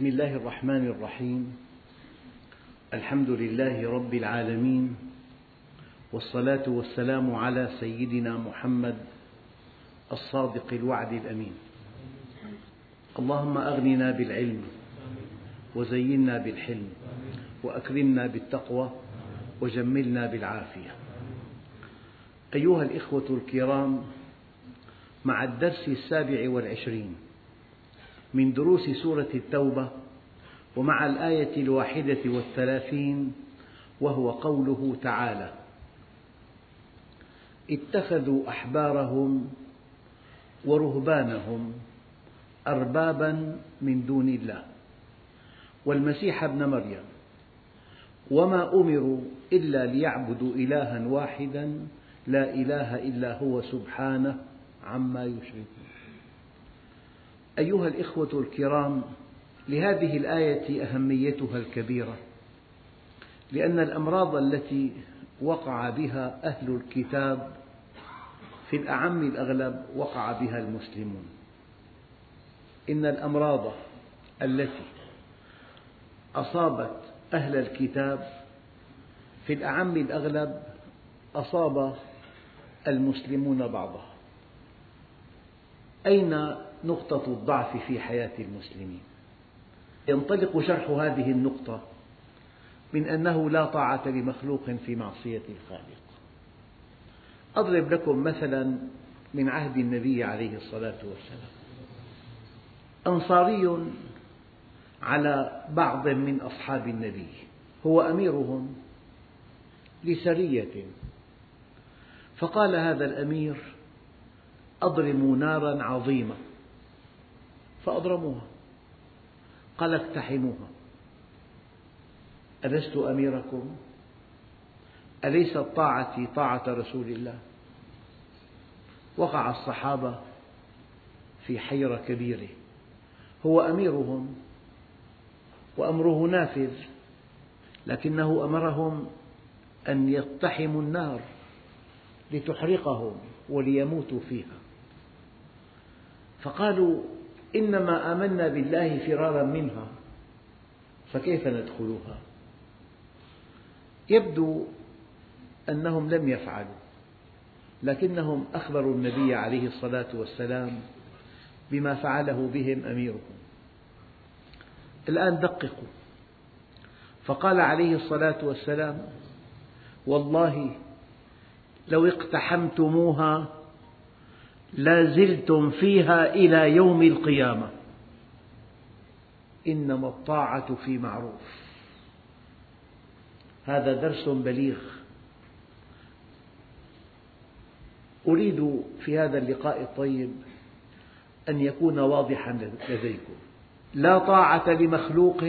بسم الله الرحمن الرحيم. الحمد لله رب العالمين. والصلاة والسلام على سيدنا محمد الصادق الوعد الأمين. اللهم أغننا بالعلم وزينا بالحلم وأكرمنا بالتقوى وجملنا بالعافية. أيها الإخوة الكرام مع الدرس السابع والعشرين من دروس سورة التوبة ومع الآية الواحدة والثلاثين وهو قوله تعالى اتخذوا أحبارهم ورهبانهم أربابا من دون الله. والمسيح ابن مريم وما أمروا إلا ليعبدوا إلها واحدا لا إله إلا هو سبحانه عما يشركون. أيها الإخوة الكرام لهذه الآية أهميتها الكبيرة لأن الأمراض التي وقع بها أهل الكتاب في الأعم الأغلب وقع بها المسلمون. إن الأمراض التي أصابت أهل الكتاب في الأعم الأغلب أصاب المسلمون بعضها. أين نقطة الضعف في حياة المسلمين. ينطلق شرح هذه النقطة من أنه لا طاعة لمخلوق في معصية الخالق. أضرب لكم مثلا من عهد النبي عليه الصلاة والسلام. أنصاري على بعض من أصحاب النبي هو أميرهم لسرية. فقال هذا الأمير أضرموا نارا عظيمة فأضرموها قال اقتحموها. ألست أميركم؟ أليست طاعتي طاعة رسول الله؟ وقع الصحابة في حيرة كبيرة. هو أميرهم وأمره نافذ لكنه أمرهم أن يقتحموا النار لتحرقهم وليموتوا فيها. فقالوا إنما آمنا بالله فرارا منها فكيف ندخلها؟ يبدو أنهم لم يفعلوا لكنهم أخبروا النبي عليه الصلاة والسلام بما فعله بهم أميرهم الآن دققوا فقال عليه الصلاة والسلام والله لو اقتحمتموها لازلتم فيها إلى يوم القيامة. إنما الطاعة في معروف. هذا درس بليغ. أريد في هذا اللقاء الطيب أن يكون واضحا لديكم. لا طاعة لمخلوق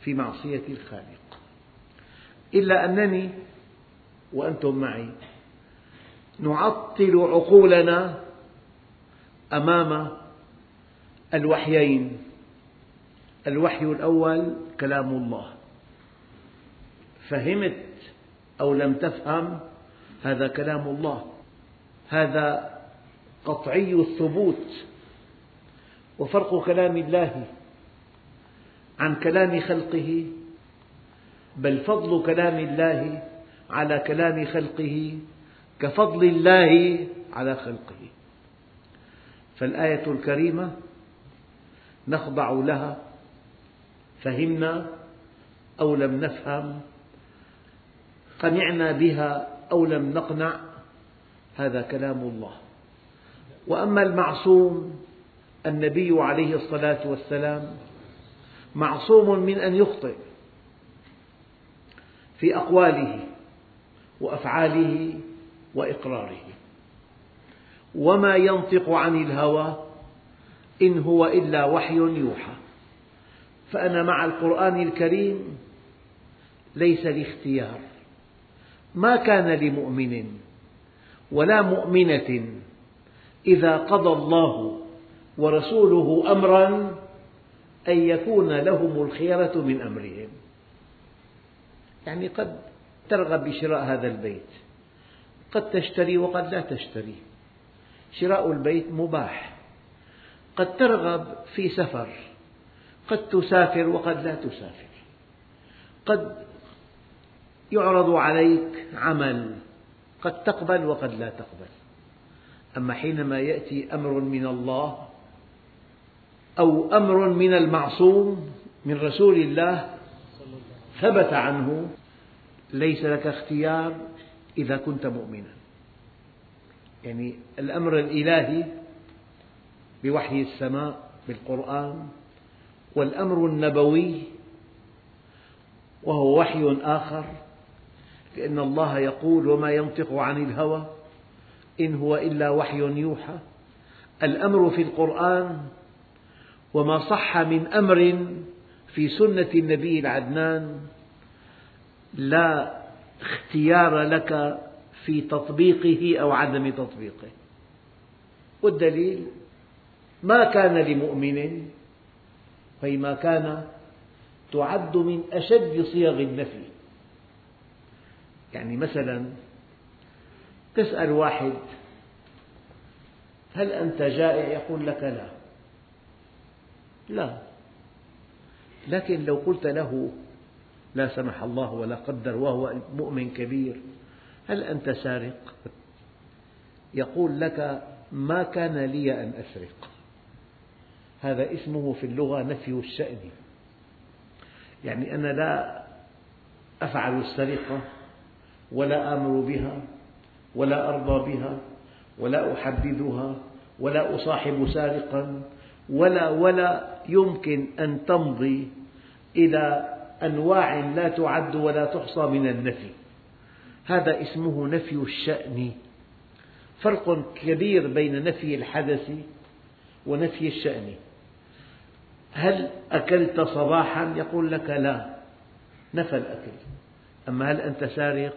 في معصية الخالق. إلا أنني وأنتم معي نعطل عقولنا أمام الوحيين. الوحي الأول كلام الله. فهمت أو لم تفهم هذا كلام الله. هذا قطعي الثبوت. وفرق كلام الله عن كلام خلقه بل فضل كلام الله على كلام خلقه كفضل الله على خلقه. فالآية الكريمة نخضع لها فهمنا أو لم نفهم قنعنا بها أو لم نقنع هذا كلام الله. وأما المعصوم النبي عليه الصلاة والسلام معصوم من أن يخطئ في أقواله وأفعاله وإقراره. وما ينطق عن الهوى إن هو إلا وحي يوحى. فأنا مع القرآن الكريم ليس لي اختيار ما كان لمؤمن ولا مؤمنة إذا قضى الله ورسوله أمرا أن يكون لهم الخيرة من أمرهم. يعني قد ترغب بشراء هذا البيت. قد تشتري وقد لا تشتري. شراء البيت مباح. قد ترغب في سفر. قد تسافر وقد لا تسافر. قد يعرض عليك عمل. قد تقبل وقد لا تقبل. أما حينما يأتي أمر من الله أو أمر من المعصوم من رسول الله ثبت عنه ليس لك اختيار إذا كنت مؤمنا. يعني الأمر الإلهي بوحي السماء بالقرآن والأمر النبوي وهو وحي آخر لأن الله يقول وما ينطق عن الهوى إن هو إلا وحي يوحى الأمر في القرآن وما صح من أمر في سنة النبي العدنان لا اختيار لك في تطبيقه أو عدم تطبيقه. والدليل ما كان لمؤمن أي ما كان تعد من أشد صيغ النفي. يعني مثلا تسأل واحد هل أنت جائع؟ يقول لك لا. لا. لكن لو قلت له لا سمح الله ولا قدر وهو مؤمن كبير. هل أنت سارق؟ يقول لك ما كان لي أن أسرق. هذا اسمه في اللغة نفي الشأن. يعني أنا لا أفعل السرقة ولا آمر بها ولا أرضى بها ولا أحبذها ولا أصاحب سارقا ولا ولا يمكن أن تمضي إلى أنواع لا تعد ولا تحصى من النفي. هذا اسمه نفي الشأن. فرق كبير بين نفي الحدث ونفي الشأن. هل أكلت صباحا؟ يقول لك لا. نفى الأكل. أما هل أنت سارق؟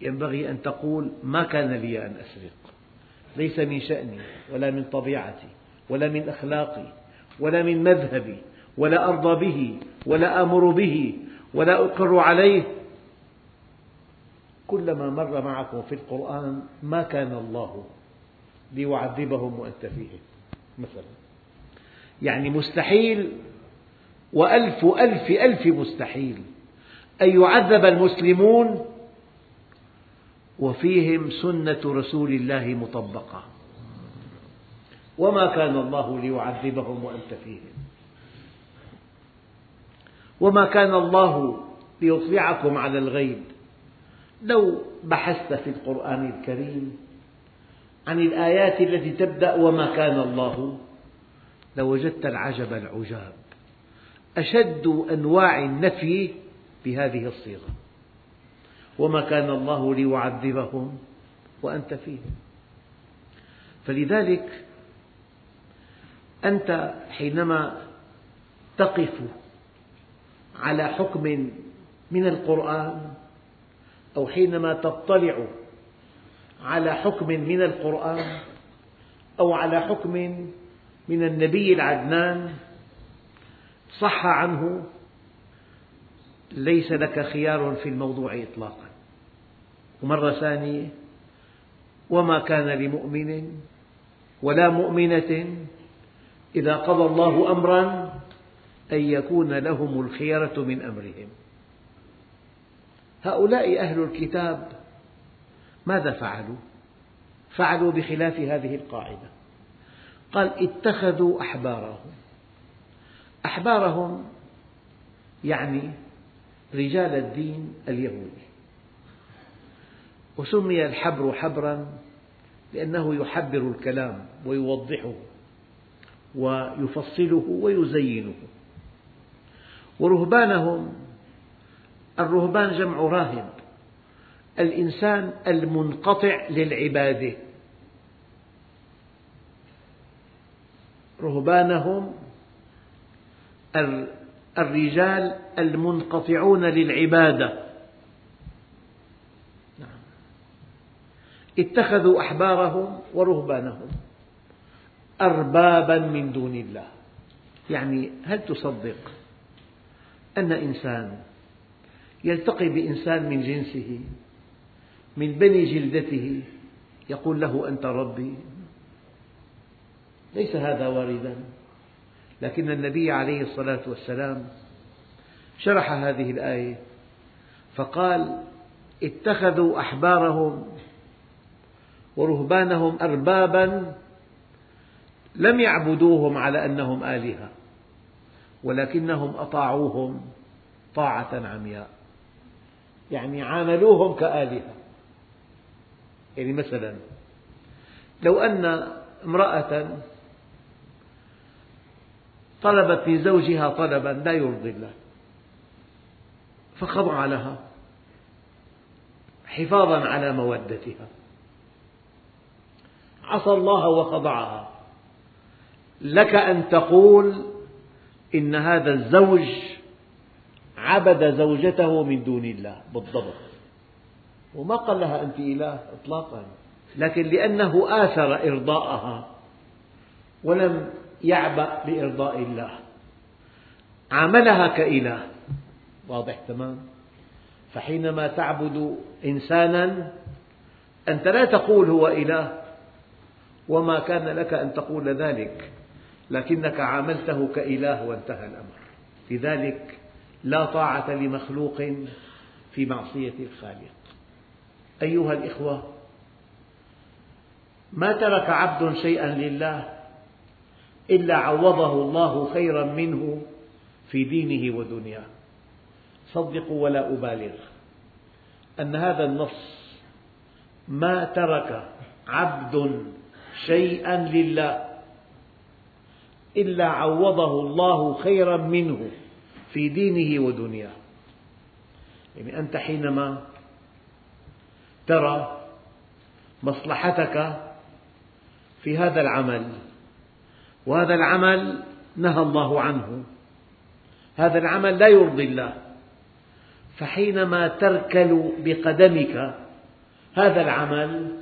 ينبغي أن تقول ما كان لي أن أسرق. ليس من شأني ولا من طبيعتي ولا من أخلاقي ولا من مذهبي ولا أرضى به ولا آمر به ولا أقر عليه. كلما مر معكم في القرآن ما كان الله ليعذبهم وأنت فيهم مثلا. يعني مستحيل وألف ألف ألف مستحيل. أن يعذب المسلمون وفيهم سنة رسول الله مطبقة. وما كان الله ليعذبهم وأنت فيهم. وما كان الله ليطلعكم على الغيب. لو بحثت في القرآن الكريم عن الآيات التي تبدأ وما كان الله لوجدت العجب العجاب. أشد أنواع النفي بهذه الصيغة. وما كان الله ليعذبهم وأنت فيهم. فلذلك أنت حينما تقف على حكم من القرآن أو حينما تطلع على حكم من القرآن أو على حكم من النبي العدنان صح عنه ليس لك خيار في الموضوع إطلاقا. ومرة ثانية وما كان لمؤمن ولا مؤمنة إذا قضى الله أمرا أن يكون لهم الخيرة من أمرهم. هؤلاء أهل الكتاب ماذا فعلوا؟ فعلوا بخلاف هذه القاعدة. قال اتخذوا أحبارهم. أحبارهم يعني رجال الدين اليهودي وسمي الحبر حبرا لأنه يحبر الكلام ويوضحه ويفصله ويزينه. ورهبانهم. الرهبان جمع راهب. الإنسان المنقطع للعبادة. رهبانهم الرجال المنقطعون للعبادة. نعم. اتخذوا أحبارهم ورهبانهم أربابا من دون الله. يعني هل تصدق؟ أن إنسان يلتقي بإنسان من جنسه من بني جلدته يقول له أنت ربي. ليس هذا واردا لكن النبي عليه الصلاة والسلام شرح هذه الآية فقال اتخذوا أحبارهم ورهبانهم أربابا لم يعبدوهم على أنهم آلهة. ولكنهم أطاعوهم طاعة عمياء. يعني عاملوهم كآلهة. يعني مثلا لو أن امرأة طلبت من زوجها طلبا لا يرضي الله فخضع لها حفاظا على مودتها. عصى الله وخضعها. لك أن تقول إن هذا الزوج عبد زوجته من دون الله بالضبط. وما قال لها أنت إله إطلاقا. لكن لأنه آثر إرضاءها ولم يعبأ بإرضاء الله. عاملها كإله. واضح تمام. فحينما تعبد إنسانا أنت لا تقول هو إله وما كان لك أن تقول ذلك. لكنك عاملته كإله وانتهى الأمر. لذلك لا طاعة لمخلوق في معصية الخالق. أيها الإخوة ما ترك عبد شيئا لله إلا عوضه الله خيرا منه في دينه ودنياه. صدقوا ولا أبالغ أن هذا النص ما ترك عبد شيئا لله إلا عوضه الله خيرا منه في دينه ودنياه. يعني أنت حينما ترى مصلحتك في هذا العمل وهذا العمل نهى الله عنه هذا العمل لا يرضي الله فحينما تركل بقدمك هذا العمل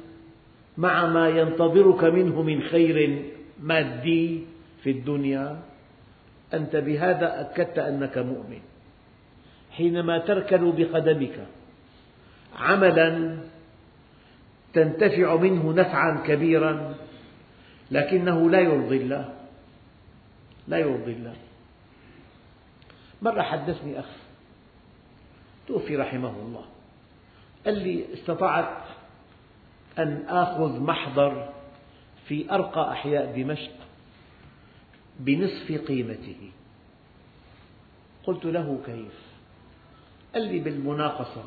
مع ما ينتظرك منه من خير مادي في الدنيا أنت بهذا أكدت أنك مؤمن. حينما تركل بقدمك عملا تنتفع منه نفعا كبيرا لكنه لا يرضي الله. لا يرضي الله. مرة حدثني أخ توفي رحمه الله قال لي استطعت أن آخذ محضر في أرقى أحياء دمشق. بنصف قيمته. قلت له كيف؟ قال لي بالمناقصة.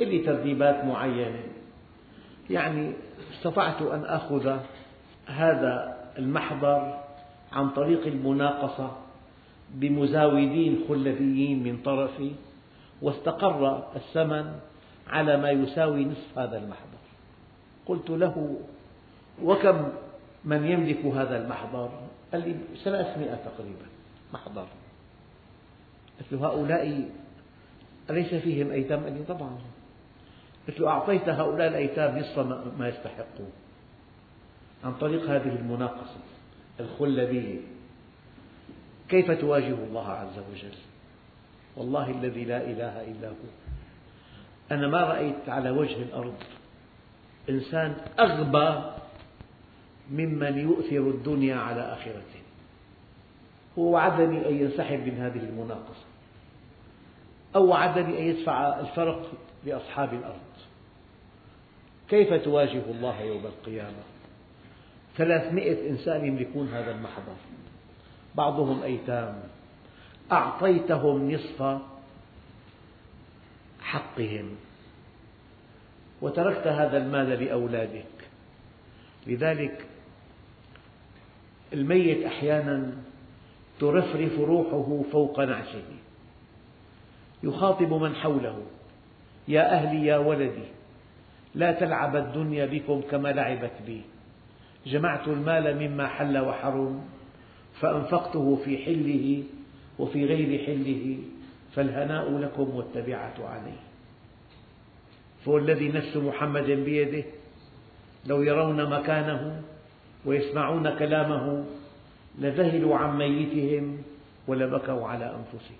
لي ترتيبات معينة. يعني استطعت أن آخذ هذا المحضر عن طريق المناقصة بمزاودين خلفيين من طرفي واستقر الثمن على ما يساوي نصف هذا المحضر. قلت له وكم من يملك هذا المحضر؟ قال لي ثلاثمئة تقريبا محضر. قلت له هؤلاء أليس فيهم أيتام؟ قال لي طبعا. قلت له أعطيت هؤلاء الأيتام نصف ما يستحقون. عن طريق هذه المناقصة الخلبية كيف تواجه الله عز وجل؟ والله الذي لا إله إلا هو. أنا ما رأيت على وجه الأرض إنسان أغبى ممن يؤثر الدنيا على آخرته هو وعدني أن ينسحب من هذه المناقصة. أو وعدني أن يدفع الفرق لأصحاب الأرض. كيف تواجه الله يوم القيامة؟ ثلاثمئة إنسان يملكون هذا المحضر. بعضهم أيتام. أعطيتهم نصف حقهم. وتركت هذا المال لأولادك. لذلك الميت أحيانا ترفرف روحه فوق نعشه. يخاطب من حوله. يا أهلي يا ولدي لا تلعب الدنيا بكم كما لعبت بي. جمعت المال مما حل وحرم فأنفقته في حله وفي غير حله فالهناء لكم والتبعة عليه. فوالذي نفس محمد بيده لو يرون مكانه ويسمعون كلامه لذهلوا عن ميتهم ولبكوا على أنفسهم.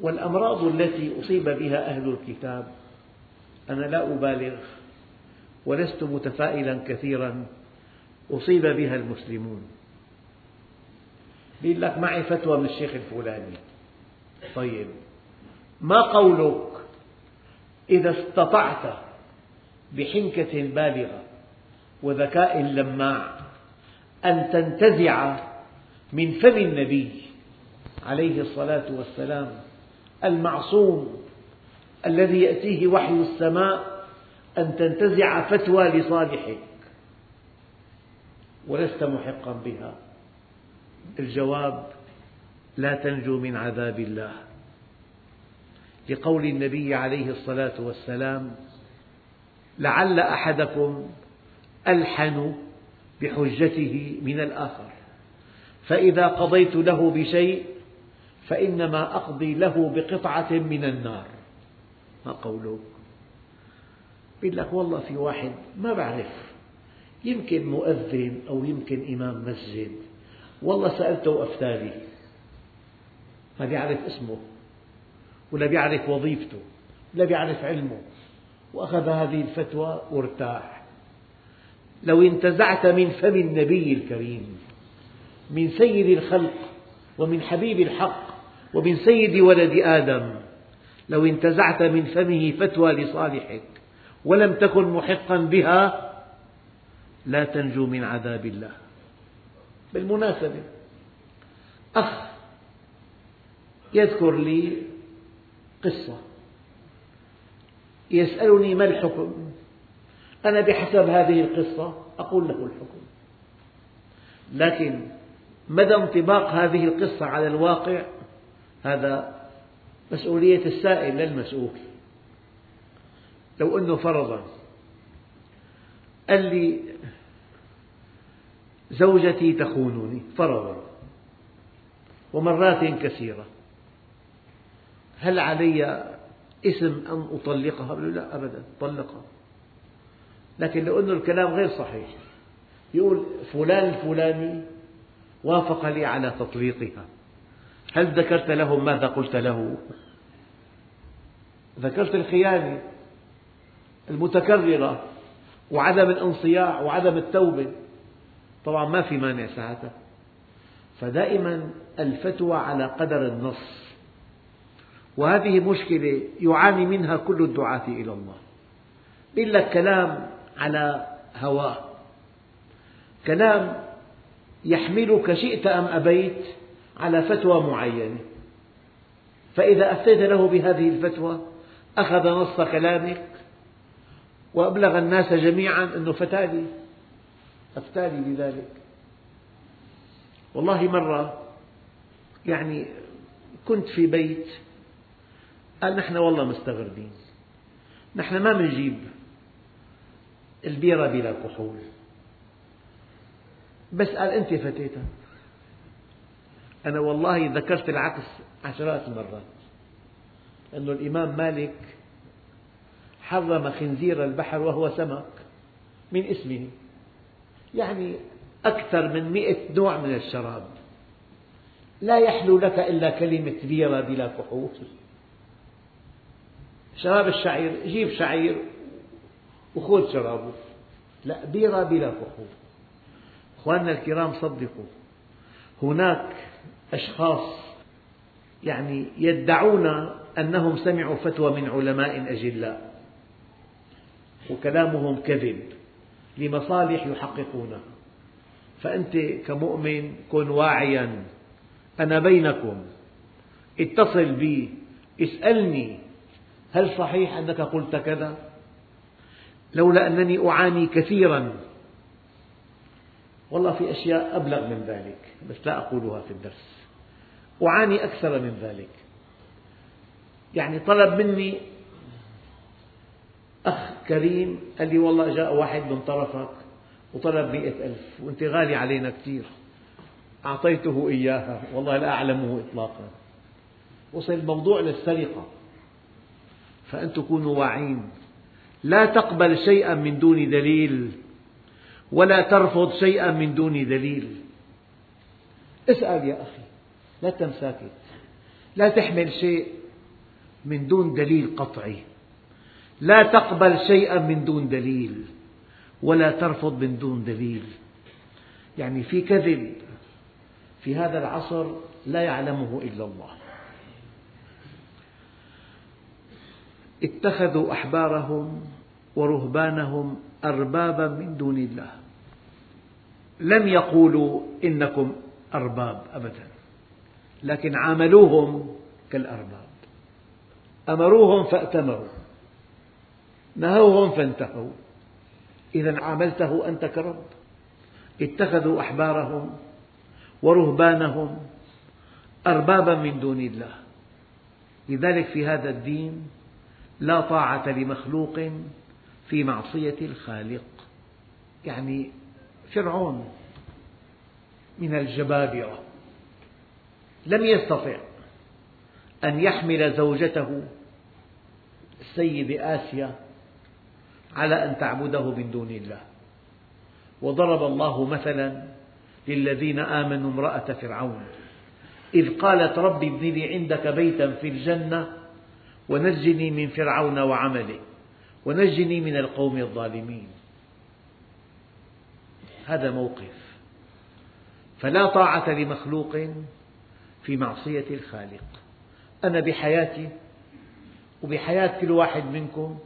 والأمراض التي أصيب بها أهل الكتاب أنا لا أبالغ ولست متفائلا كثيرا أصيب بها المسلمون. بيقول لك معي فتوى من الشيخ الفلاني. طيب ما قولك إذا استطعت بحنكة بالغة؟ وذكاء لماع أن تنتزع من فم النبي عليه الصلاة والسلام المعصوم الذي يأتيه وحي السماء أن تنتزع فتوى لصالحك. ولست محقا بها. الجواب لا تنجو من عذاب الله. لقول النبي عليه الصلاة والسلام لعل أحدكم ألحن بحجته من الآخر. فإذا قضيت له بشيء فإنما أقضي له بقطعة من النار. ما قولك؟ يقول لك والله في واحد ما بعرف يمكن مؤذن أو يمكن إمام مسجد. والله سألته وأفتى ما بيعرف اسمه ولا بيعرف وظيفته ولا بيعرف علمه. وأخذ هذه الفتوى وارتاح. لو انتزعت من فم النبي الكريم من سيد الخلق ومن حبيب الحق ومن سيد ولد آدم لو انتزعت من فمه فتوى لصالحك ولم تكن محقا بها لا تنجو من عذاب الله. بالمناسبة أخ يذكر لي قصة يسألني ما الحكم؟ أنا بحسب هذه القصة أقول له الحكم. لكن مدى انطباق هذه القصة على الواقع هذا مسؤولية السائل لا المسؤول. لو أنه فرضا قال لي زوجتي تخونني فرضا ومرات كثيرة. هل علي اسم أن أطلقها؟ لا أبدا طلقها. لكن لو أن الكلام غير صحيح يقول فلان الفلاني وافق لي على تطليقها هل ذكرت لهم ماذا قلت له؟ ذكرت الخيانة المتكررة وعدم الانصياع وعدم التوبة. طبعا ما في مانع ساعتها. فدائما الفتوى على قدر النص. وهذه مشكلة يعاني منها كل الدعاة إلى الله. يقول لك كلام على هواه كلام يحملك شئت أم أبيت على فتوى معينة. فإذا أفتيت له بهذه الفتوى أخذ نص كلامك وأبلغ الناس جميعا أنه فتالي أفتالي بذلك. والله مرة يعني كنت في بيت قال نحن والله مستغربين نحن ما بنجيب البيرة بلا كحول. بس قال أنت فتيتها أنا والله ذكرت العكس عشرات المرات أن الإمام مالك حرم خنزير البحر وهو سمك من اسمه. يعني أكثر من مئة نوع من الشراب. لا يحلو لك إلا كلمة بيرة بلا كحول. شراب الشعير جيب شعير. وخذ شرابه. لا بيرة بلا كحول. أخواننا الكرام صدقوا. هناك أشخاص يعني يدعون أنهم سمعوا فتوى من علماء أجلاء وكلامهم كذب لمصالح يحققونها. فأنت كمؤمن كن واعيا. أنا بينكم. اتصل بي اسألني. هل صحيح أنك قلت كذا؟ لولا أنني أعاني كثيرا. والله في أشياء أبلغ من ذلك بس لا أقولها في الدرس. أعاني أكثر من ذلك. يعني طلب مني أخ كريم قال لي والله جاء واحد من طرفك وطلب مئة ألف وأنت غالي علينا كثير. أعطيته إياها والله لا أعلمه إطلاقا. وصل الموضوع للسرقة. فأنتم كونوا واعين. لا تقبل شيئا من دون دليل ولا ترفض شيئا من دون دليل. اسأل يا أخي لا تم ساكت لا تحمل شيء من دون دليل قطعي. لا تقبل شيئا من دون دليل ولا ترفض من دون دليل. يعني في كذب في هذا العصر لا يعلمه إلا الله. اتخذوا أحبارهم ورهبانهم أربابا من دون الله. لم يقولوا إنكم أرباب أبدا لكن عاملوهم كالأرباب. أمروهم فأتمروا نهوهم فانتهوا. إذا عاملته أنت كرب. اتخذوا أحبارهم ورهبانهم أربابا من دون الله. لذلك في هذا الدين لا طاعة لمخلوق في معصية الخالق. يعني فرعون من الجبابرة لم يستطع أن يحمل زوجته السيدة آسيا على أن تعبده من دون الله. وضرب الله مثلا للذين آمنوا امرأة فرعون. إذ قالت رب ابن لي عندك بيتا في الجنة ونجني من فرعون وعمله. ونجني من القوم الظالمين. هذا موقف. فلا طاعة لمخلوق في معصية الخالق. أنا بحياتي وبحياة كل واحد منكم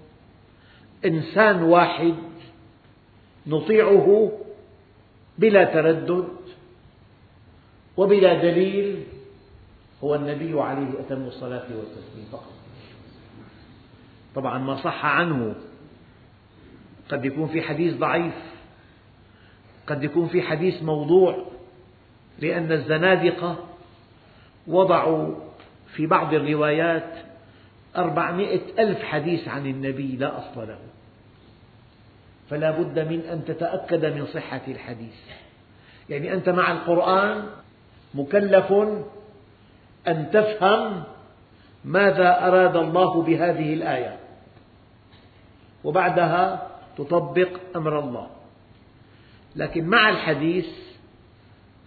إنسان واحد نطيعه بلا تردد وبلا دليل هو النبي عليه أتم الصلاة والتسليم فقط. طبعا ما صح عنه. قد يكون في حديث ضعيف. قد يكون في حديث موضوع. لأن الزنادقة وضعوا في بعض الروايات أربعمائة ألف حديث عن النبي لا أصل له. فلا بد من أن تتأكد من صحة الحديث. يعني أنت مع القرآن مكلف أن تفهم ماذا أراد الله بهذه الآية. وبعدها تطبق أمر الله. لكن مع الحديث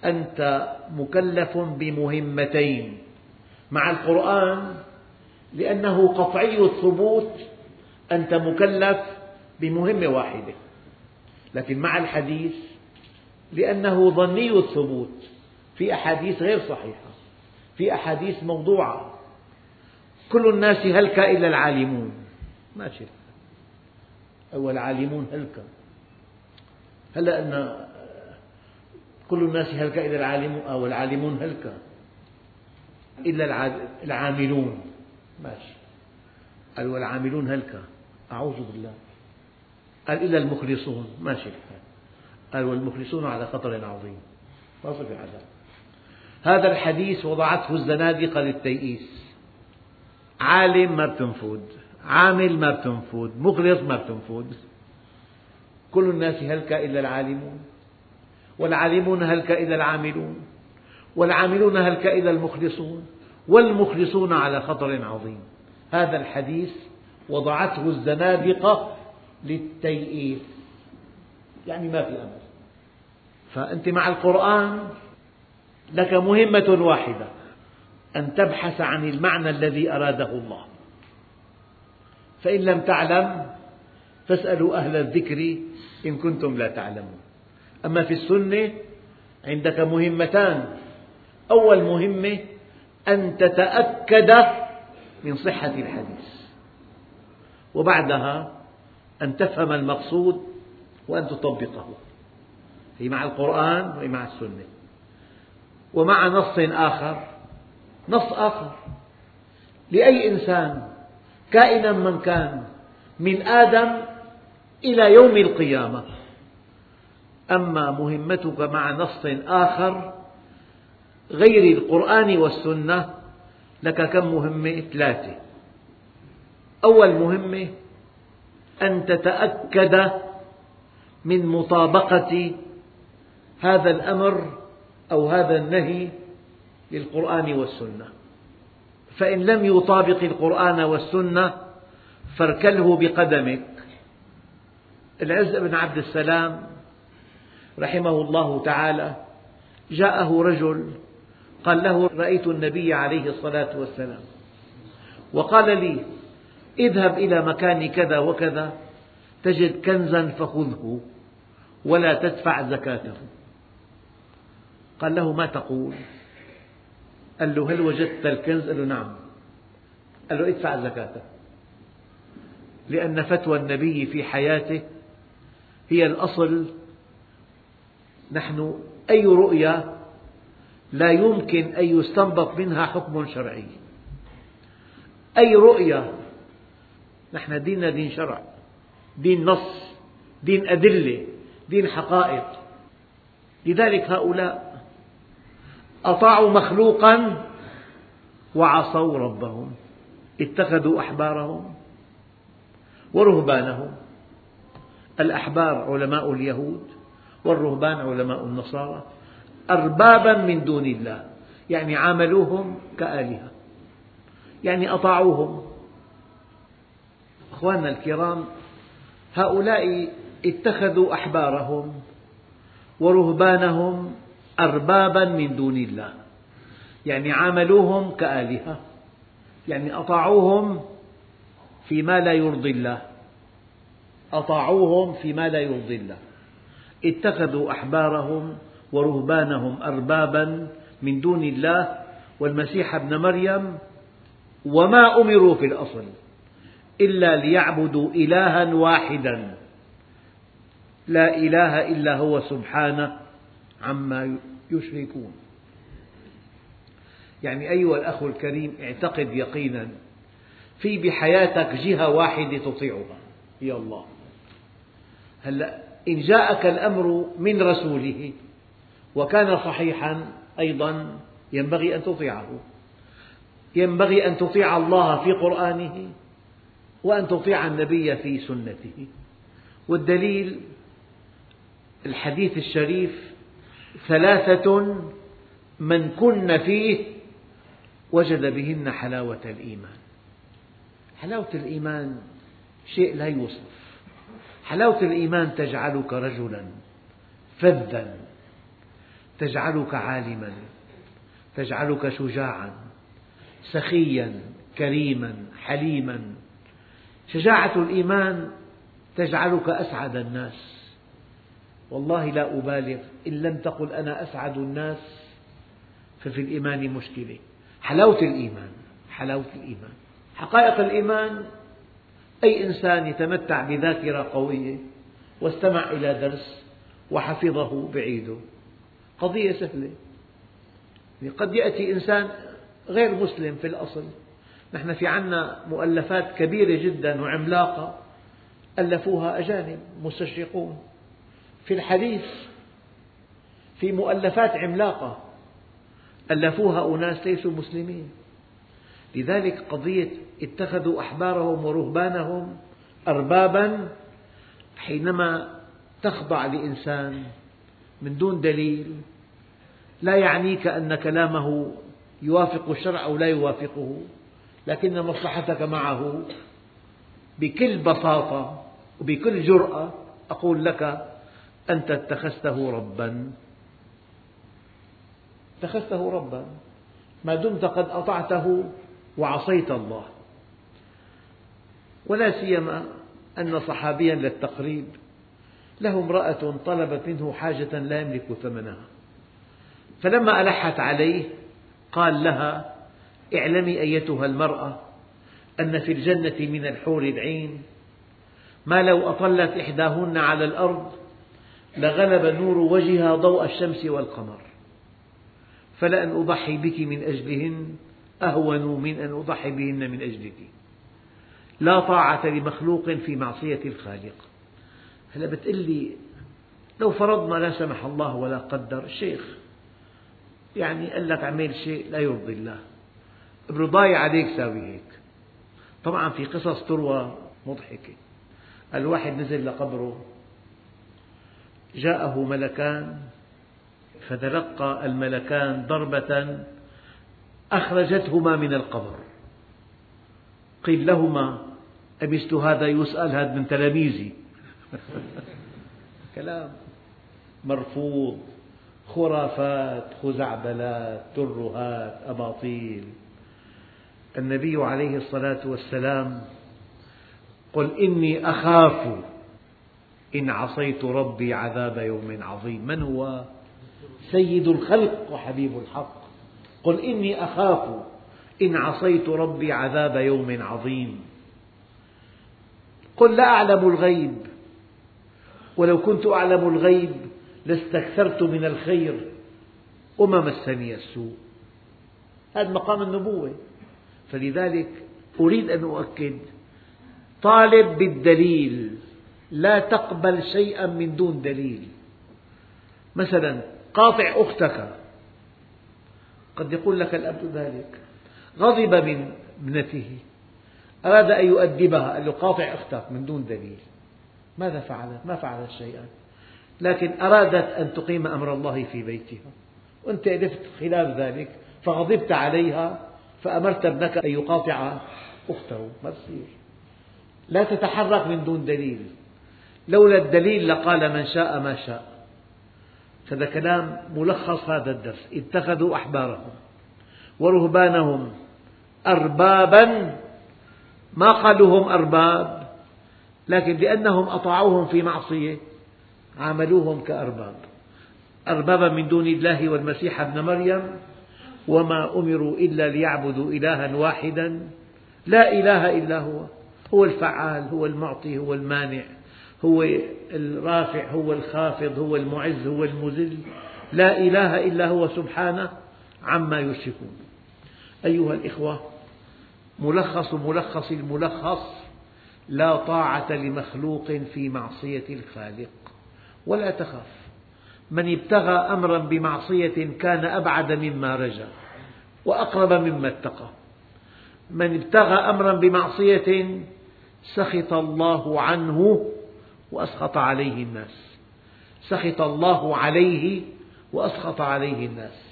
أنت مكلف بمهمتين. مع القرآن لأنه قطعي الثبوت أنت مكلف بمهمة واحدة. لكن مع الحديث لأنه ظني الثبوت في أحاديث غير صحيحة في أحاديث موضوعة. كل الناس هلك إلا العالمون. ماشي. أو العالمون هلك هلا أن كل الناس هلك إلا العالمون أو العالمون هلك إلا العاملون. ماشي. قال والعاملون هلك أعوذ بالله. قال إلا المخلصون. ماشي. الحال قال والمخلصون على خطر عظيم. ما في عذاب. هذا الحديث وضعته الزنادقة للتيئيس. عالم ما بتنفذ عامل ما بتنفذ مخلص ما بتنفذ كل الناس هلك إلا العالمون والعالمون هلك إلا العاملون والعاملون هلك إلا المخلصون والمخلصون على خطر عظيم. هذا الحديث وضعته الزنادقة للتيئيس. يعني ما في أمل. فأنت مع القرآن لك مهمة واحدة أن تبحث عن المعنى الذي أراده الله. فإن لم تعلم فاسألوا أهل الذكر إن كنتم لا تعلمون. أما في السنة عندك مهمتان. أول مهمة أن تتأكد من صحة الحديث. وبعدها أن تفهم المقصود وأن تطبقه. هي مع القرآن وهي مع السنة. ومع نص آخر. نص آخر. لأي إنسان كائنا من كان من آدم إلى يوم القيامة. أما مهمتك مع نص آخر غير القرآن والسنة لك كم مهمة؟ ثلاثة. أول مهمة أن تتأكد من مطابقة هذا الأمر أو هذا النهي للقرآن والسنة. فإن لم يطابق القرآن والسنة فاركله بقدمك. العز بن عبد السلام رحمه الله تعالى جاءه رجل قال له رأيت النبي عليه الصلاة والسلام. وقال لي اذهب إلى مكان كذا وكذا تجد كنزا فخذه ولا تدفع زكاته. قال له ما تقول؟ قال له هل وجدت الكنز؟ قال له نعم. قال له ادفع زكاته. لأن فتوى النبي في حياته هي الأصل. نحن أي رؤية لا يمكن أن يستنبط منها حكم شرعي. أي رؤية؟ نحن ديننا دين شرع دين نص دين أدلة دين حقائق. لذلك هؤلاء أطاعوا مخلوقا وعصوا ربهم اتخذوا أحبارهم ورهبانهم. الأحبار علماء اليهود والرهبان علماء النصارى أربابا من دون الله يعني عاملوهم كآلهة يعني أطاعوهم. أخواننا الكرام هؤلاء اتخذوا أحبارهم ورهبانهم أربابا من دون الله. يعني عاملوهم كآلهة. يعني أطاعوهم فيما لا يرضي الله. أطاعوهم فيما لا يرضي الله. اتخذوا أحبارهم ورهبانهم أربابا من دون الله. والمسيح ابن مريم وما أمروا في الأصل إلا ليعبدوا إلها واحدا. لا إله إلا هو سبحانه. عما يشركون. يعني أيها الأخ الكريم اعتقد يقينا في بحياتك جهة واحدة تطيعها. هي الله. هلأ إن جاءك الأمر من رسوله وكان صحيحا أيضا ينبغي أن تطيعه. ينبغي أن تطيع الله في قرآنه وأن تطيع النبي في سنته. والدليل الحديث الشريف ثلاثة من كن فيه وجد بهن حلاوة الإيمان. حلاوة الإيمان شيء لا يوصف. حلاوة الإيمان تجعلك رجلا فذا تجعلك عالما تجعلك شجاعا سخيا كريما حليما. شجاعة الإيمان تجعلك أسعد الناس. والله لا أبالغ. إن لم تقل أنا أسعد الناس ففي الإيمان مشكلة. حلاوة الإيمان حلاوة الإيمان. حقائق الإيمان أي إنسان يتمتع بذاكرة قوية واستمع إلى درس وحفظه بعيده. قضية سهلة. قد يأتي إنسان غير مسلم في الأصل. نحن في عنا مؤلفات كبيرة جدا وعملاقة ألفوها أجانب مستشرقون. في الحديث في مؤلفات عملاقة ألفوها أناس ليسوا مسلمين. لذلك قضية اتخذوا أحبارهم ورهبانهم أربابا حينما تخضع لإنسان من دون دليل لا يعنيك أن كلامه يوافق الشرع أو لا يوافقه لكن مصلحتك معه. بكل بساطة وبكل جرأة أقول لك أنت اتخذته ربا. اتخذته ربا. ما دمت قد أطعته وعصيت الله. ولا سيما أن صحابيا للتقريب له امرأة طلبت منه حاجة لا يملك ثمنها. فلما ألحت عليه قال لها اعلمي أيتها المرأة أن في الجنة من الحور العين ما لو أطلت إحداهن على الأرض لغلب نور وجهها ضوء الشمس والقمر. فلأن أضحي بك من أجلهن أهون من أن أضحي بهن من أجلك. لا طاعة لمخلوق في معصية الخالق. هلا بتقول لي لو فرضنا لا سمح الله ولا قدر الشيخ يعني قال لك اعمل شيء لا يرضي الله. برضاي عليك ساوي هيك. طبعا في قصص تروى مضحكة. الواحد نزل لقبره جاءه ملكان فتلقى الملكان ضربة أخرجتهما من القبر. قيل لهما أمثل هذا يسأل هذا من تلاميذي. كلام مرفوض خرافات خزعبلات ترهات أباطيل. النبي عليه الصلاة والسلام قل إني أخاف إن عصيت ربي عذاب يوم عظيم. من هو؟ سيد الخلق وحبيب الحق. قل إني أخاف. إن عصيت ربي عذاب يوم عظيم. قل لا أعلم الغيب. ولو كنت أعلم الغيب لاستكثرت من الخير. وما مسني السوء. هذا مقام النبوة. فلذلك أريد أن أؤكد. طالب بالدليل. لا تقبل شيئا من دون دليل. مثلا قاطع أختك. قد يقول لك الأب ذلك. غضب من ابنته. أراد أن يؤدبها قال له قاطع أختك من دون دليل. ماذا فعلت؟ ما فعلت شيئا. لكن أرادت أن تقيم أمر الله في بيتها. وأنت ألفت خلاف ذلك فغضبت عليها فأمرت ابنك أن يقاطع أخته. ما لا تتحرك من دون دليل. لولا الدليل لقال من شاء ما شاء. هذا كلام ملخص هذا الدرس. اتخذوا أحبارهم ورهبانهم أربابا. ما قالوا هم أرباب لكن لأنهم أطاعوهم في معصية عاملوهم كأرباب. أربابا من دون الله والمسيح ابن مريم وما أمروا إلا ليعبدوا إلها واحدا. لا إله إلا هو. هو الفعال هو المعطي هو المانع. هو الرافع هو الخافض هو المعز هو المذل. لا إله إلا هو سبحانه عما يشركون. أيها الإخوة ملخص ملخص الملخص لا طاعة لمخلوق في معصية الخالق ولا تخف من ابتغى أمرا بمعصية كان أبعد مما رجا وأقرب مما اتقى. من ابتغى أمرا بمعصية سخط الله عنه وأسخط عليه الناس. سخط الله عليه وأسخط عليه الناس.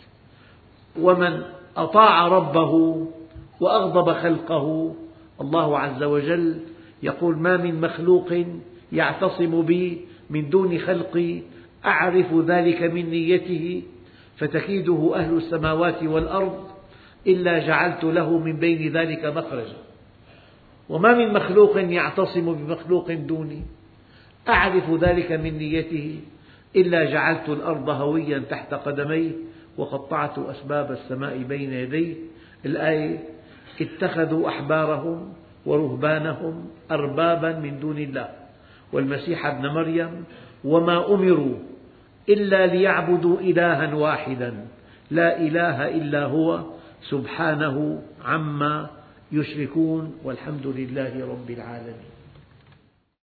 ومن أطاع ربه وأغضب خلقه الله عز وجل يقول ما من مخلوق يعتصم بي من دون خلقي أعرف ذلك من نيته فتكيده أهل السماوات والأرض إلا جعلت له من بين ذلك مخرجا وما من مخلوق يعتصم بمخلوق دوني. أعرف ذلك من نيته. إلا جعلت الأرض هويا تحت قدميه وقطعت أسباب السماء بين يديه الآية اتخذوا أحبارهم ورهبانهم أربابا من دون الله. والمسيح ابن مريم وما أمروا إلا ليعبدوا إلها واحدا. لا إله إلا هو سبحانه عما يشركون والحمد لله رب العالمين.